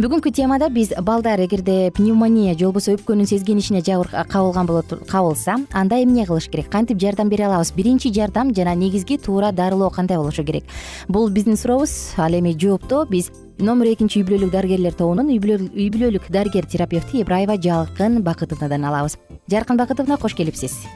бүгүнкү темада биз балдар эгерде пневмония же болбосо өпкөнүн сезгенишине жабыр кабылган кабылса анда эмне кылыш керек? Кантип жардам бере алабыз? Биринчи жардам жана негизги туура дарылоо кандай болушу керек? Бул биздин сурообуз ал эми жоопту биз номер экинчи үй бүлөлүк дарыгерлер тобунун үй бүлөлүк дарыгер терапевти ибраева жаркын бакытовнадан алабыз. Жаркын бакытовна кош келипсиз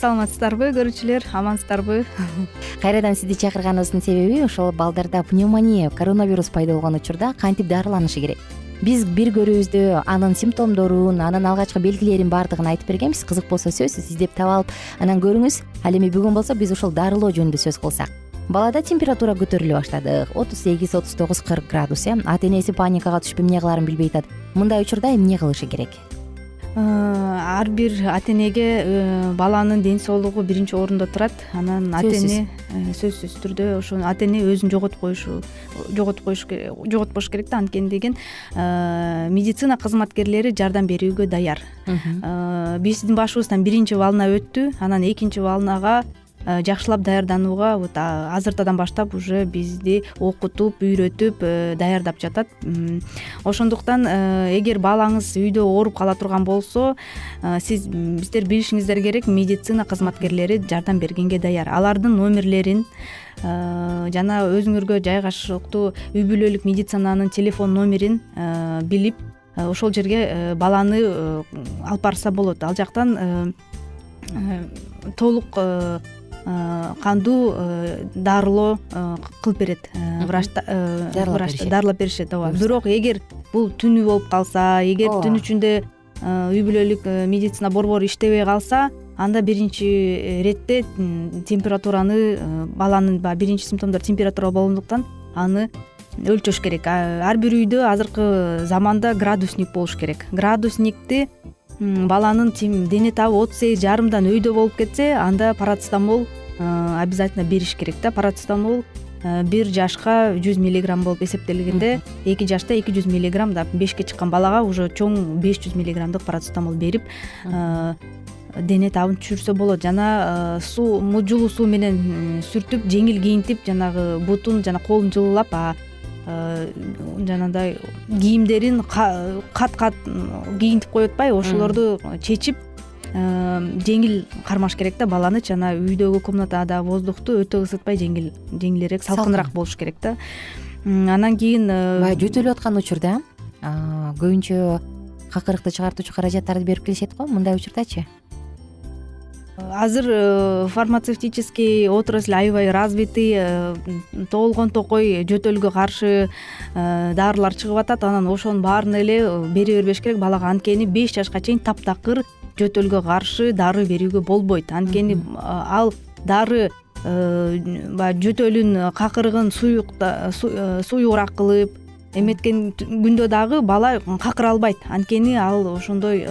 саламатсыздарбы көрүүчүлөр? Амансыздарбы? Кайрадан сизди чакырганыбыздын себеби ошол балдарда пневмония коронавирус пайда болгон учурда кантип дарыланышы керек? Биз бир көрүүбүздө анын симптомдорун анын алгачкы белгилерин баардыгын айтып бергенбиз. Кызык болсо сөзсүз издеп таап алып анан көрүңүз ал эми бүгүн болсо биз ушул дарылоо жөнүндө сөз кылсак. Балада температура көтөрүлө баштады отуз сегиз отуз тогуз кырк градус э? Ата энеси паникага түшүп эмне кылаарын билбей атат. Мындай учурда эмне кылышы керек ар бир ата энеге э, баланын ден соолугу биринчи орунда турат. Анан ата эне э, сөзсүз түрдө ошону ата эне өзүн жоготуп коюшу жоготуп коюш жоготпош керек да анткени деген медицина кызматкерлери жардам берүүгө даяр. Биздин башыбыздан биринчи волна өттү анан экинчи волнага Э, жакшылап даярданууга вот азыртадан баштап уже бизди окутуп үйрөтүп э, даярдап жатат. Ошондуктан э, эгер балаңыз үйдө ооруп кала турган болсо сиз сиздер билишиңиздер керек медицина кызматкерлери жардам бергенге даяр. Алардын номерлерин жана өзүңөргө жайгашыктуу үй бүлөлүк медицинанын телефон номерин билип ошол жерге баланы алып барса болот. Ал жактан толук Э, кандуу э, дарылоо э, кылып берет врач врач дарылап беришет. ооба. Бирок эгер бул түнү болуп калса эгер түн ичинде үй бүлөлүк медицина борбору иштебей калса анда биринчи иретте температураны баланын баягы биринчи симптомдору температура болгондуктан аны өлчөш керек. Ар бир үйдө азыркы заманда градусник болуш керек. Градусникти баланын дене табы отуз сегиз жарымдан өйдө болуп кетсе анда парацетамол обязательно бериш керек да. Парацетамол бир жашка жүз миллиграмм болуп эсептелгенде эки жашта эки жүз миллиграмм бешке чыккан балага уже чоң беш жүз миллиграммдык парацетамол берип дене табын түшүрсө болот. Жана суу жылуу суу менен сүртүп жеңил кийинтип жанагы бутун жана колун жылуулап Э, жанагындай кийимдерин кат кат кийинтип коюп атпайбы ошолорду чечип э, жеңил кармаш керек да баланычы жана үйдөгү комнатада воздухту өтө ысытпай жеңил жеңилирээк салкыныраак болуш керек да. Анан кийин э, баягы жөтөлүп аткан учурда көбүнчө какырыкты чыгартуучу каражаттарды берип келишет го мындай учурдачы азыр э, фармацевтический отрасль аябай развитый э, тоолгон токой жөтөлгө каршы э, дарылар чыгып атат. Анан ошонун баарын эле бере бербеш керек балага анткени беш жашка чейин таптакыр жөтөлгө каршы дары берүүгө болбойт. Анткени ал дары баягы жөтөлүн какырыгын суюгураак кылып эметкен күндө дагы бала какыра албайт анткени ал ошондой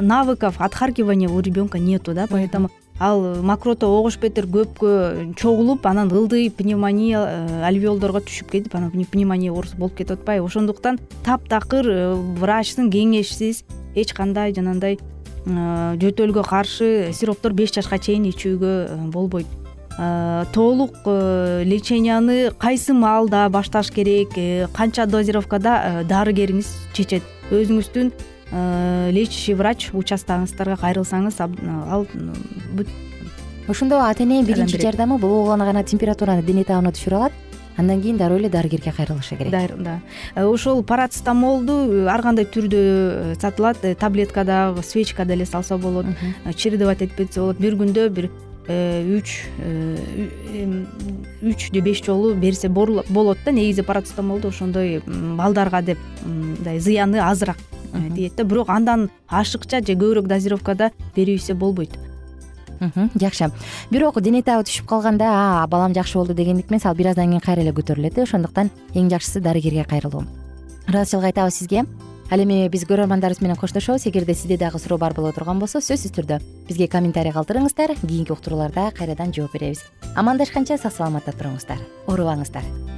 навыков отхаркивания у ребенка нету да поэтому ал мокрото огуш бетер көпкө чогулуп анан ылдый пневмония э, альвеолдорго түшүп кетип анан пневмония оорусу болуп кетип атпайбы. Ошондуктан таптакыр э, врачтын кеңешисиз эч кандай жанагындай э, жөтөлгө каршы сироптор беш жашка чейин ичүүгө болбойт. Толук леченияны кайсы маалда башташ керек канча дозировкада дарыгериңиз чечет? Өзүңүздүн лечащий врач участогуңуздарга кайрылсаңыз ал бүт ошондо ата эне биринчи жардамы болгону гана температураны дене табына түшүрө алат. Андан кийин дароо эле дарыгерге кайрылышы керек. Да. Э, ошол парацетамолду ар кандай түрдө сатылат э, таблеткада свечкада эле салса болот чередовать этип кетсе болот. Бир күндө бир үч үч же беш жолу берсе болот да. Негизи парацетамолду ошондой балдарга деп мындай зыяны азыраак тиет да бирок андан ашыкча же көбүрөөк дозировкада берип болбойт. Жакшы. Бирок дене табы түшүп калганда балам жакшы болду дегендик эмес ал бир аздан кийин кайра эле көтөрүлөт э ошондуктан эң жакшысы дарыгерге кайрылуу. Ыраазычылык айтабыз сизге? Ал эми биз көрөрмандарыбыз менен коштошобуз. Эгерде сизде дагы суроо бар боло турган болсо сөзсүз түрдө бизге комментарий калтырыңыздар. Кийинки уктурууларда кайрадан жооп беребиз. Амандашканча сак саламатта туруңуздар. Оорубаңыздар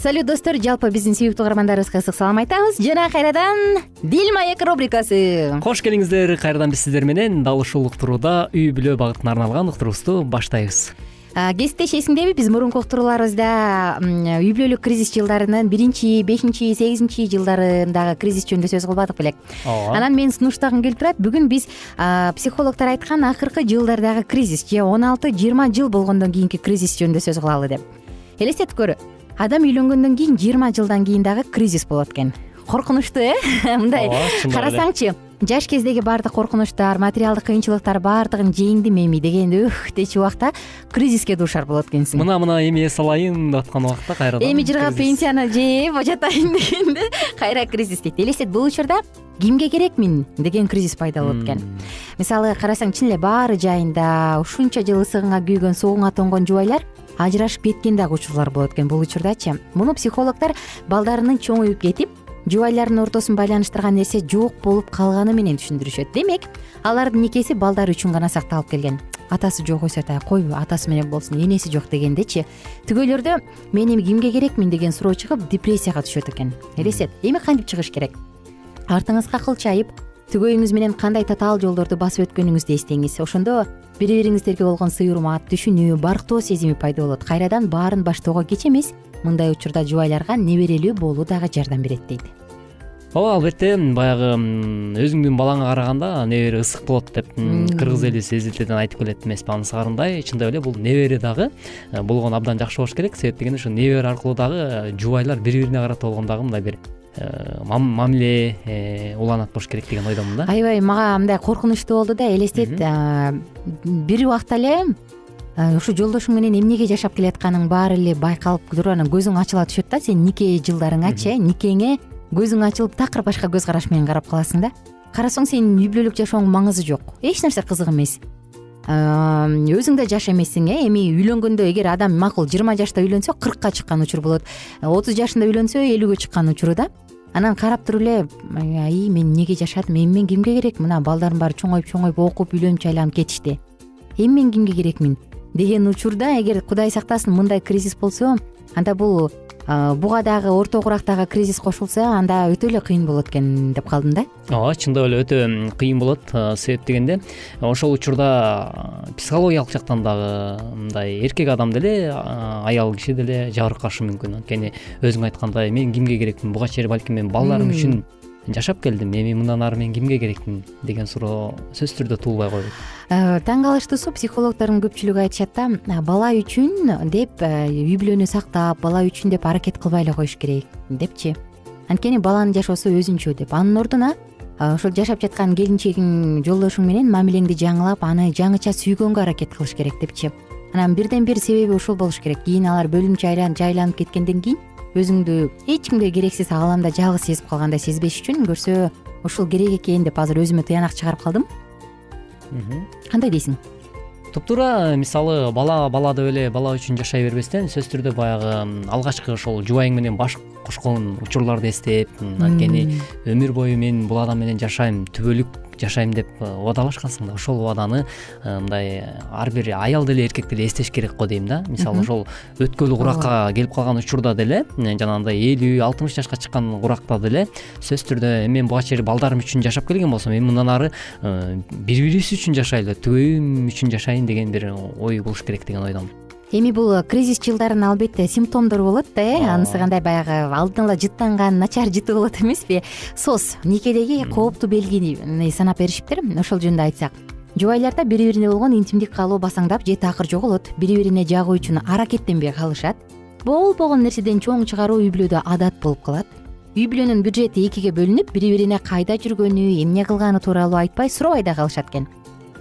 салют достор. Жалпы биздин сүйүктүү угармандарыбызга ысык салам айтабыз. Жана кайрадан дил маек рубрикасы. Кош келиңиздер. Кайрадан биз сиздер менен дал ушул уктурууда үй бүлө багытына арналган уктуруубузду баштайбыз. Кесиптеш эсиңдеби биз мурунку уктурууларыбызда үй бүлөлүк кризис жылдарынын биринчи бешинчи сегизинчи жылдарындагы кризис жөнүндө сөз кылбадык белек ооба. Анан менин сунуштагым келип турат. Бүгүн биз психологдор айткан акыркы жылдардагы кризис же он алты жыйырма жыл болгондон кийинки кризис жөнүндө сөз кылалы деп. Элестетип көр адам үйлөнгөндөн кийин жыйырма жылдан кийин дагы кризис болот экен. Коркунучтуу э? Мындай. Карасаңчы жаш кездеги баардык коркунучтар материалдык кыйынчылыктар баардыгын жеңдим эми дегенде ух дечү убакта кризиске дуушар болот экенсиң мына мына эми эс алайын деп аткан убакта кайрадан эми жыргап пенсияны жеп жатайын дегенде кайра кризис дейт. Элестет бул учурда кимге керекмин деген кризис пайда болот экен. Мисалы карасаң чын эле баары жайында ушунча жыл ысыгыңа күйгөн суугуңа тоңгон жубайлар ажырашып кеткен дагы учурлар болот экен бул учурдачы. Муну психологдор балдарынын чоңоюп кетип жубайларынын ортосун байланыштырган нерсе жок болуп калганы менен түшүндүрүшөт демек алардын никеси балдар үчүн гана сакталып келген. Атасы жок өсөт а койбу атасы менен болсун энеси жок дегендечи. Түгөйлөрдө мен эми кимге керекмин? деген суроо чыгып депрессияга түшөт экен. Элестет эми кантип чыгыш керек? Артыңызга кылчайып түгөйүңүз менен кандай татаал жолдорду басып өткөнүңүздү эстеңиз. Ошондо бири бириңиздерге болгон сый урмат түшүнүү барктоо сезими пайда болот. Кайрадан баарын баштоого кеч эмес мындай учурда жубайларга неберелүү болуу дагы жардам берет дейт. Ооба албетте баягы өзүңдүн балаңа караганда небере ысык болот деп кыргыз эли сезилтеден айтып келет эмеспи анысы арындай чындап эле бул небере дагы э, болгону абдан жакшы болуш керек. Себеп дегенде ушу небере аркылуу дагы жубайлар бири бирине карата болгон дагы мындай бир Э, мамиле э, уланат болуш керек деген ойдомун да? Аябай мага мындай коркунучтуу болду да элестет бир убакта эле ушу жолдошуң менен эмнеге жашап келатканың баары эле байкалып туруп анан көзүң ачыла түшөт да сенин нике жылдарыңачы э никеңе көзүң ачылып такыр башка көз караш менен карап каласың да. Карасаң сенин үй бүлөлүк жашооңдун маңызы жок. Эч нерсе кызык эмес. Өзүң да жаш эмессиң э эми үйлөнгөндө эгер адам макул жыйырма жашта үйлөнсө кыркка чыккан учур болот. Отуз жашында үйлөнсө элүүгө чыккан учуру да анан карап туруп эле аи мен эмнеге жашадым? Эми мен кимге керек? Мына балдарым баары чоңоюп чоңоюп окуп үйлөнүп жайланып кетишти. Эми мен кимге керекмин? деген учурда эгер кудай сактасын мындай кризис болсо анда бул буга дагы орто курактагы кризис кошулса анда өтө эле кыйын болот экен деп калдым да. Ооба чындап эле өтө кыйын болот себеп дегенде ошол учурда психологиялык жактан дагы мындай эркек адам деле аял киши деле жабыркашы мүмкүн. Анткени өзүң айткандай мен кимге керекмин? Буга чейин балким мен балдарым үчүн жашап келдим. Эми мындан ары мен кимге керекмин деген суроо сөзсүз түрдө туулбай койбойт. Э, таң калыштуусу психологдордун көпчүлүгү айтышат да бала үчүн деп э, үй бүлөнү сактап бала үчүн деп аракет кылбай эле коюш керек депчи. Анткени баланын жашоосу өзүнчө деп. Анын ордуна ошол жашап жаткан келинчегиң жолдошуң менен мамилеңди жаңылап аны жаңыча сүйгөнгө аракет кылыш керек депчи. Анан бирден бир себеби ушул болуш керек. Кийин алар бөлүнүп жайланып кеткенден кийин өзүңдү эч кимге керексиз ааламда жалгыз сезип калгандай сезбеш үчүн көрсө ушул керек экен деп азыр өзүмө тыянак чыгарып калдым. Кандай дейсиң? Туптуура мисалы бала бала деп эле бала үчүн жашай бербестен сөзсүз түрдө баягы алгачкы ошол жубайың менен баш кошкон учурларды эстеп анткени өмүр бою мен бул адам менен жашайм түбөлүк жашайм деп э, убадалашкансың да. Ошол убаданы э, мындай ар бир аял деле эркек деле эстеш керек го дейм да. Мисалы ошол өткөлү куракка келип калган учурда деле э, жанагындай элүү алтымыш жашка чыккан уракта деле сөзсүз түрдө мен буга чейин балдарым үчүн жашап келген болсом эми мындан ары бири бирибиз үчүн жашайлы түгөйүм үчүн жашайын деген бир ой болуш керек деген ойдомун эми бул кризис жылдарын албетте симптомдору болот да э? Анысы кандай баягы алдын ала жыттанган начар жытуу болот эмеспи? Соз никедеги кооптуу белгини санап беришиптир ошол жөнүндө айтсак. Жубайларда бири бирине болгон интимдик каалоо басаңдап же такыр жоголот бири бирине жагуу үчүн аракеттенбей калышат. Болбогон нерседен чоң чыгаруу үй бүлөдө адат болуп калат. Үй бүлөнүн бюджети экиге бөлүнүп бири бирине кайда жүргөнү эмне кылганы тууралуу айтпай сурабай да калышат экен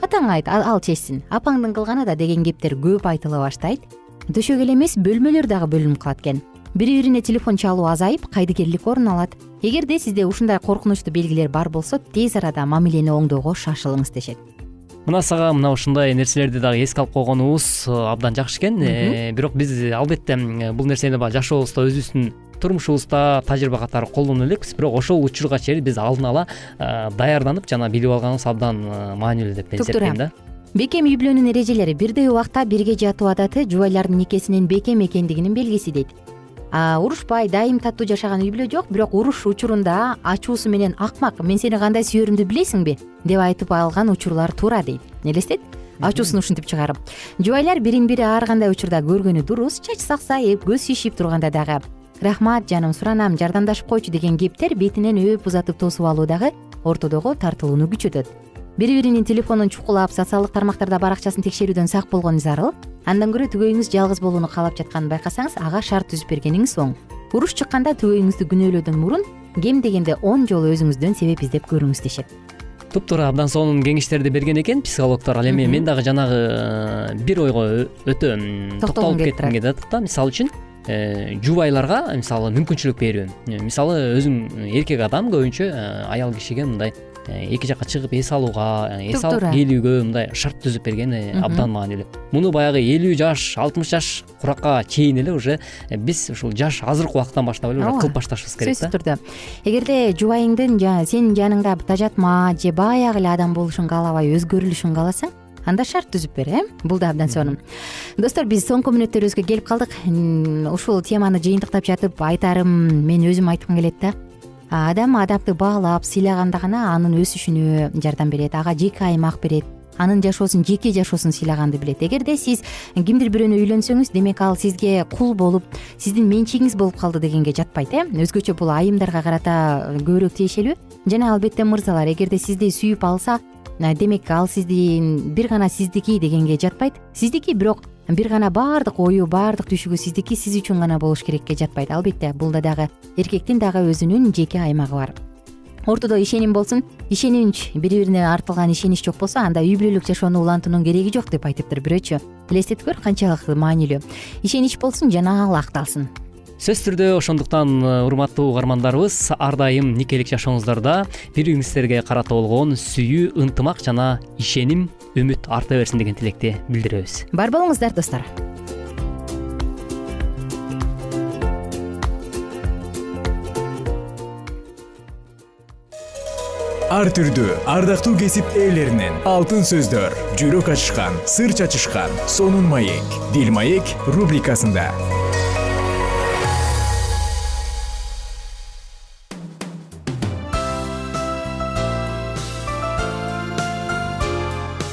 атаңа айт ал чечсин. Апаңдын кылганы да деген кептер көп айтыла баштайт. Төшөк эле эмес бөлмөлөр дагы бөлүнүп калат экен. Бири бирине телефон чалуу азайып кайдыкерлик орун алат. Эгерде сизде ушундай коркунучтуу белгилер бар болсо тез арада мамилени оңдоого шашылыңыз дешет мына сага мына ушундай нерселерди дагы эске алып койгонубуз э, абдан жакшы экен. Э, бирок биз албетте бул нерсени баягы жашообузда өзүбүздүн турмушубузда тажрыйба катары колдоно элекпиз бирок ошол учурга чейин биз алдын ала даярданып жана билип алганыбыз абдан маанилүү деп мен эсептейм да. Бекем үй бүлөнүн эрежелери бирдей убакта бирге жатуу адаты жубайлардын никесинин бекем экендигинин белгиси дейт урушпай дайым таттуу жашаган үй бүлө жок бирок уруш учурунда ачуусу менен акмак мен сени кандай сүйөрүмдү билесиңби? деп айтып алган учурлар туура дейт. Элестет ачуусун ушинтип чыгарып. Жубайлар бирин бири ар кандай учурда көргөнү дурус чач саксайып көз шишип турганда дагы рахмат жаным суранам жардамдашып койчу деген кептер бетинен өөп узатып тосуп алуу дагы ортодогу тартылууну күчөтөт бири биринин телефонун чукулап социалдык тармактарда баракчасын текшерүүдөн сак болгон зарыл андан көрө түгөйүңүз жалгыз болууну каалап жатканын байкасаңыз ага шарт түзүп бергениңиз оң. Уруш чыкканда түгөйүңүздү күнөөлөөдөн мурун кем дегенде он жолу өзүңүздөн себеп издеп көрүңүз дешет. Туптуура абдан сонун кеңештерди берген экен психологдор ал эми мен дагы жанагы э, бир ойго өтө токтолуп кетким келип атат да. Мисалы үчүн Э, жубайларга мисалы мүмкүнчүлүк берүү э, мисалы өзүң эркек адам көбүнчө э, аял кишиге мындай эки жака чыгып эс алууга эс алып келүүгө мындай шарт түзүп берген абдан маанилүү муну баягы элүү жаш алтымыш жаш куракка чейин эле уже биз ушул жаш азыркы убакыттан баштап эле уже кылып башташыбыз керек да. сөзсүз түрдө. Эгерде жубайыңдын сенин жаныңда тажатма же баягы эле адам болушун каалабай өзгөрүлүшүн кааласаң анда шарт түзүп бер э. Бул да абдан сонун. Достор биз соңку мүнөттөрүбүзгө келип калдык. Ушул теманы жыйынтыктап жатып айтарым мен өзүм айткым келет да адам адамды баалап сыйлаганда гана анын өсүшүнө жардам берет ага жеке аймак берет анын жашоосун жеке жашоосун сыйлаганды билет. Эгерде сиз кимдир бирөөнү үйлөнсөңүз демек ал сизге кул болуп сиздин менчигиңиз болуп калды дегенге жатпайт э? Өзгөчө бул айымдарга карата көбүрөөк тиешелүү. Жана албетте мырзалар эгерде сизди сүйүп алса демек ал сиздин бир гана сиздики дегенге жатпайт. Сиздики бирок бир гана баардык ою баардык түшүгү сиздики сиз үчүн гана болуш керекке жатпайт. Албетте булда дагы эркектин дагы өзүнүн жеке аймагы бар. Ортодо ишеним болсун. Ишенич бири бирине артылган ишенич жок болсо анда үй бүлөлүк жашоону улантуунун кереги жок деп айтыптыр бирөөчү элестетип көр канчалык маанилүү. Ишенич болсун жана ал акталсын сөзсүз түрдө ошондуктан э, урматтуу угармандарыбыз ар дайым никелик жашооңуздарда бири бириңиздерге карата болгон сүйүү ынтымак жана ишеним үмүт арта берсин деген тилекти билдиребиз. Бар болуңуздар достор ар түрдүү ардактуу кесип ээлеринен алтын сөздөр жүрөк ачышкан сыр чачышкан сонун маек дил маек рубрикасында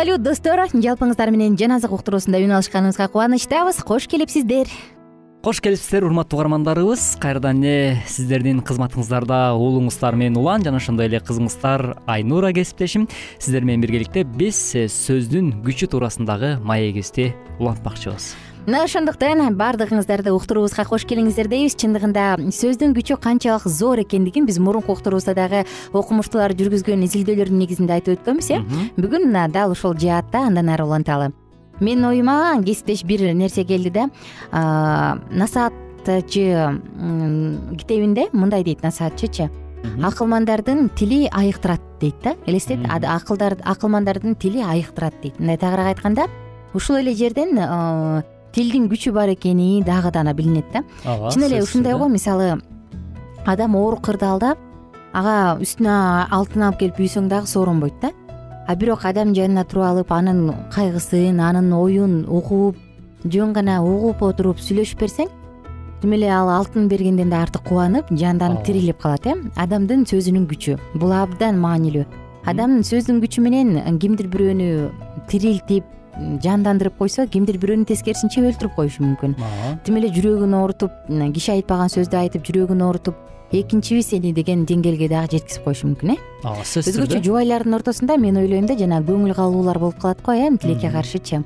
салют достор. Жалпыңыздар менен жан азык уктуруусунда үн алышканыбызга кубанычтабыз. Кош келипсиздер кош келипсиздер урматтуу угармандарыбыз. Кайрадан эле сиздердин кызматыңыздарда уулуңуздар мен улан жана ошондой эле кызыңыздар айнура кесиптешим. Сиздер менен биргеликте биз сөздүн күчү туурасындагы маегибизди улантмакчыбыз мына ошондуктан баардыгыңыздарды уктуруубузга кош келиңиздер дейбиз. Чындыгында сөздүн күчү канчалык зор экендигин биз мурунку уктуруубузда дагы окумуштуулар жүргүзгөн изилдөөлөрдүн негизинде айтып өткөнбүз э? Бүгүн дал ушул жаатта андан ары уланталы менин оюма кесиптеш бир нерсе келди да насаатчы китебинде мындай дейт насаатчычы. Акылмандардын тили айыктырат дейт да элестет? Акылмандардын тили айыктырат дейт. Мындай тагыраак айтканда ушул эле жерден тилдин күчү бар экени дагы да билинет да. Ооба чын эле ушундай го мисалы адам оору кырдаалда ага үстүнө алтын алып келип үйсөң дагы сооронбойт да. А бирок адам жанына туруп алып анын кайгысын анын оюн угуп жөн гана угуп отуруп сүйлөшүп берсең тим эле ал алтын бергенден да артык кубанып жанданып тирилип калат э. Адамдын сөзүнүн күчү бул абдан маанилүү. Адам сөздүн күчү менен кимдир бирөөнү тирилтип жандандырып койсо кимдир бирөөнү тескерисинче өлтүрүп коюшу мүмкүн. Тим эле жүрөгүн оорутуп киши айтпаган сөздү айтып жүрөгүн оорутуп экинчиби сени деген деңгээлге дагы жеткизип коюшу мүмкүн э? Ооба сөзсүз өзгөчө жубайлардын ортосунда мен ойлойм да жанагы көңүл калуулар болуп калат го э тилекке каршычы.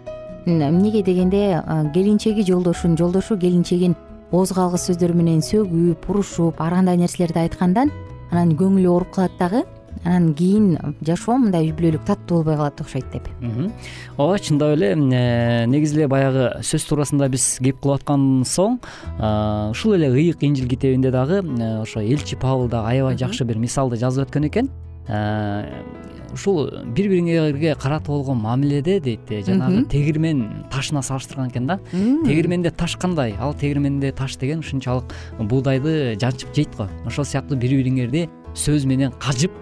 Эмнеге дегенде келинчеги жолдошун жолдошу келинчегин ооз калгыс сөздөр менен сөгүп урушуп ар кандай нерселерди айткандан анан көңүлү ооруп калат дагы анан кийин жашоо мындай үй бүлөлүк таттуу болбой калат окшойт деп. Ооба чындап эле э, негизи эле баягы сөз туурасында биз кеп кылып аткан соң ушул эле ыйык инжил китебинде дагы э, ошо элчи павыл дагы аябай жакшы бир мисалды жазып өткөн экен. Э, ушул бири бириңерге карата болгон мамиледе дейт жанагы тегирмен ташына салыштырган экен да. Тегирменде таш кандай? Ал тегирменде таш деген ушунчалык буудайды жанчып жейт го. Ошол сыяктуу бири бириңерди сөз менен кажып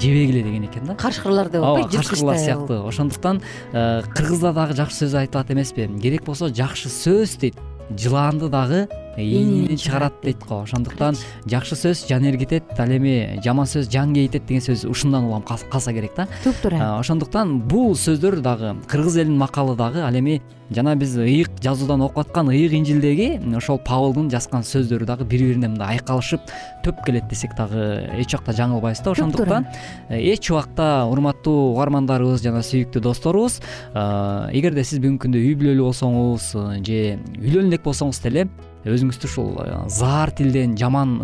жебегиле деген экен да. Кашкырлар деп атпайбы ооба кашкырлар сыяктуу ошондуктан кыргызда дагы жакшы сөз айтылат эмеспи керек болсо жакшы сөз дейт. Жыланды дагы ийнинен чыгарат дейт го ошондуктан жакшы сөз жан эргитет ал эми жаман сөз жан кейитет деген сөз ушундан улам калса керек да. Туп туура ошондуктан бул сөздөр дагы кыргыз элинин макалы дагы ал эми жана биз ыйык жазуудан окуп аткан ыйык инжилдеги ошол павылдын жазган сөздөрү дагы бири бирине мындай айкалышып төп келет десек дагы эч убакта жаңылбайбыз да. Ошондуктан эч убакта урматтуу угармандарыбыз жана сүйүктүү досторубуз эгерде сиз бүгүнкү күндө үй бүлөлүү болсоңуз же үйлөнө элек болсоңуз деле өзүңүздү ушул заар тилден жаман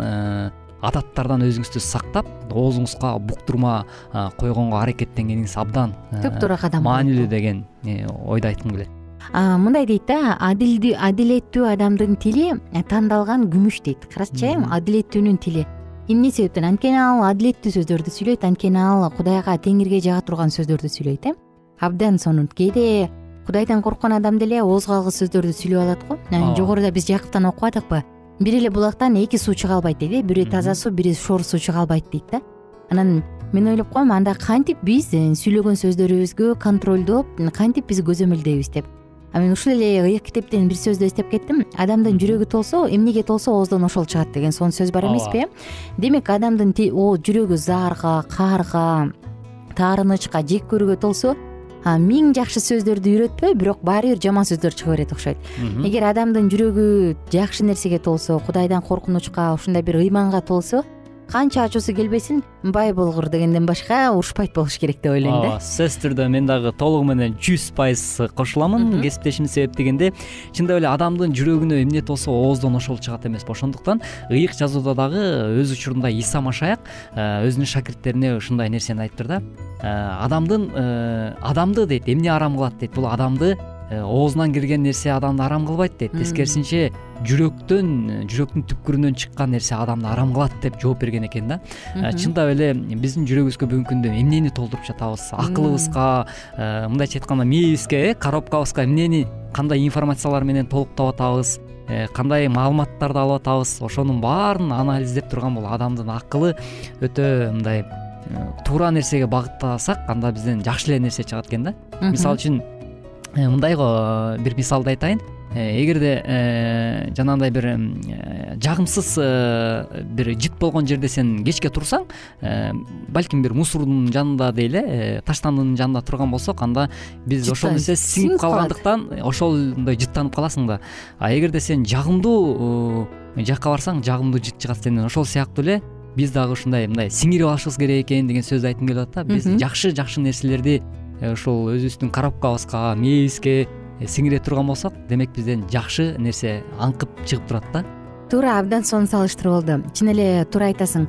адаттардан өзүңүздү сактап оозуңузга буктурма койгонго аракеттенгениңиз абдан туп туура кадам маанилүү деген ойду айткым келет. Мындай дейт да адилеттүү адамдын тили тандалган күмүш дейт. Карачы э адилеттүүнүн тили. Эмне себептен? Анткени ал адилеттүү сөздөрдү сүйлөйт анткени ал кудайга теңирге жага турган сөздөрдү сүйлөйт э. Абдан сонун. Кээде кудайдан корккон адам деле ооз калгыс сөздөрдү сүйлөп алат го. Жогоруда биз жакыптан окубадыкпы бир эле булактан эки суу чыга албайт дейт э бири таза суу бири шор суу чыга албайт дейт да. Анан мен ойлоп коем анда кантип биз э, сүйлөгөн сөздөрүбүзгө контролдоп кантип биз көзөмөлдөйбүз деп. А мен ушул эле ыйык китептен бир сөздү эстеп кеттим. Адамдын жүрөгү толсо эмнеге толсо ооздон ошол чыгат деген сонун сөз бар эмеспи э. Демек адамдын жүрөгү заарга каарга таарынычка жек көрүүгө толсо миң жакшы сөздөрдү үйрөтпөй бирок баары бир жаман сөздөр чыга берет окшойт. Эгер адамдын жүрөгү жакшы нерсеге толсо кудайдан коркунучка ушундай бир ыйманга толсо канча ачуусу келбесин бай болгур дегенден башка урушпайт болуш керек деп ойлойм да. Ооба сөзсүз түрдө мен дагы толугу менен жүз пайыз кошуламын. Кесиптешим себеп дегенде чындап эле адамдын жүрөгүнө эмне толсо ооздон ошол чыгат эмеспи ошондуктан ыйык жазууда дагы өз учурунда иса машаяк э, өзүнүн шакирттерине ушундай нерсени айтыптыр да. Э, адамдын э, адамды дейт эмне арам кылат дейт. Бул адамды оозунан кирген нерсе адамды арам кылбайт дейт тескерисинче жүрөктөн жүрөктүн түпкүрүнөн чыккан нерсе адамды арам кылат деп жооп берген экен да. Чындап эле биздин жүрөгүбүзгө бүгүнкү күндө эмнени толтуруп жатабыз акылыбызга мындайча айтканда мээбизге э коробкабызга эмнени кандай информациялар менен толуктап атабыз э, кандай маалыматтарды алып атабыз ошонун баарын анализдеп турган бул адамдын акылы өтө мындай э, туура нерсеге багыттасак анда бизден жакшы эле нерсе чыгат экен да. Мисалы үчүн Э, мындай го бир мисалды айтайын. Эгерде жанагындай бир жагымсыз бир жыт болгон жерде сен кечке турсаң балким бир мусордун жанында дейли таштандынын жанында турган болсок анда биз ошол нерсе сиңип калгандыктан ошондой жыттанып каласың да. А эгерде сен жагымдуу жакка барсаң жагымдуу жыт чыгат сенден. Ошол сыяктуу эле биз дагы ушундай мындай сиңирип алышыбыз керек экен деген сөздү айткым келип атат да. Биз жакшы жакшы нерселерди ушул өзүбүздүн коробкабызга мээбизге сиңире турган болсок демек бизден жакшы нерсе аңкып чыгып турат да. Туура абдан сонун салыштыруу болду чын эле туура айтасың.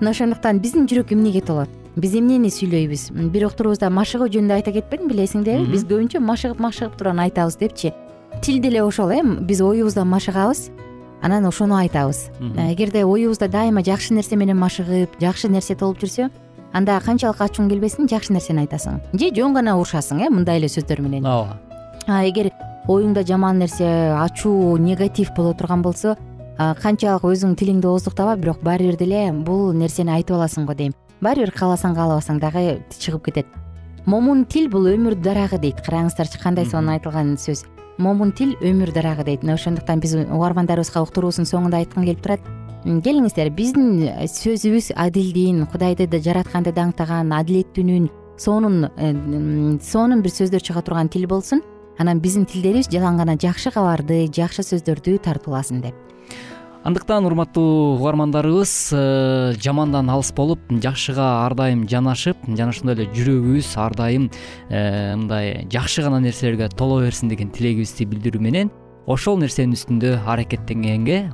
Мына ошондуктан биздин жүрөк эмнеге толот? Биз эмнени сүйлөйбүз? Бир уктурубузда машыгуу жөнүндө айта кетпедимби элесиңдеби биз көбүнчө машыгып машыгып туруп анан айтабыз депчи. Тил деле ошол э биз оюбуздан машыгабыз анан ошону айтабыз. Эгерде оюбузда дайыма жакшы нерсе менен машыгып жакшы нерсе толуп жүрсө анда канчалык ачууң келбесин жакшы нерсени айтасың? Же жөн гана урушасың э мындай эле сөздөр менен? Ооба. А эгер оюңда жаман нерсе ачуу негатив боло турган болсо канчалык өзүң тилиңди ооздуктаба бирок баары бир деле бул нерсени айтып аласың го дейм. Баары бир кааласаң каалабасаң дагы чыгып кетет. Момун тил бул өмүр дарагы дейт. Караңыздарчы кандай сонун айтылган сөз. Момун тил өмүр дарагы дейт. Мына ошондуктан биз угармандарыбызга уктуруубуздун соңунда айткым келип турат келиңиздер биздин сөзүбүз адилдин кудайды да жаратканды даңктаган адилеттүүнүн сонун э, сонун бир сөздөр чыга турган тил болсун анан биздин тилдерибиз жалаң гана жакшы кабарды жакшы сөздөрдү тартууласын деп. Андыктан урматтуу угармандарыбыз э, жамандан алыс болуп жакшыга ар дайым жанашып жана ошондой эле жүрөгүбүз ар дайым э, мындай жакшы гана нерселерге толо берсин деген тилегибизди билдирүү менен ошол нерсенин үстүндө аракеттенгенге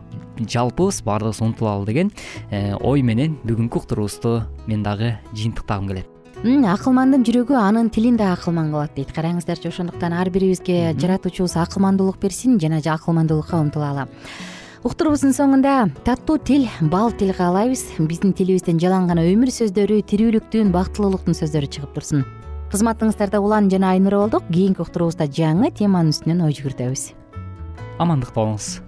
жалпыбыз баардыгыбыз умтулалы деген э, ой менен бүгүнкү уктуруубузду мен дагы жыйынтыктагым келет. Акылмандын жүрөгү анын тилин да акылман кылат дейт. Караңыздарчы ошондуктан ар бирибизге жаратуучубуз акылмандуулук берсин жана акылмандуулукка умтулалы уктуруубуздун соңунда таттуу тил бал тил каалайбыз биздин тилибизден жалаң гана өмүр сөздөрү тирүүлүктүн бактылуулуктун сөздөрү чыгып турсун. Кызматыңыздарда улан жана айнура болдук кийинки уктуруубузда жаңы теманын үстүнөн ой жүгүртөбүз. Амандыкта болуңуз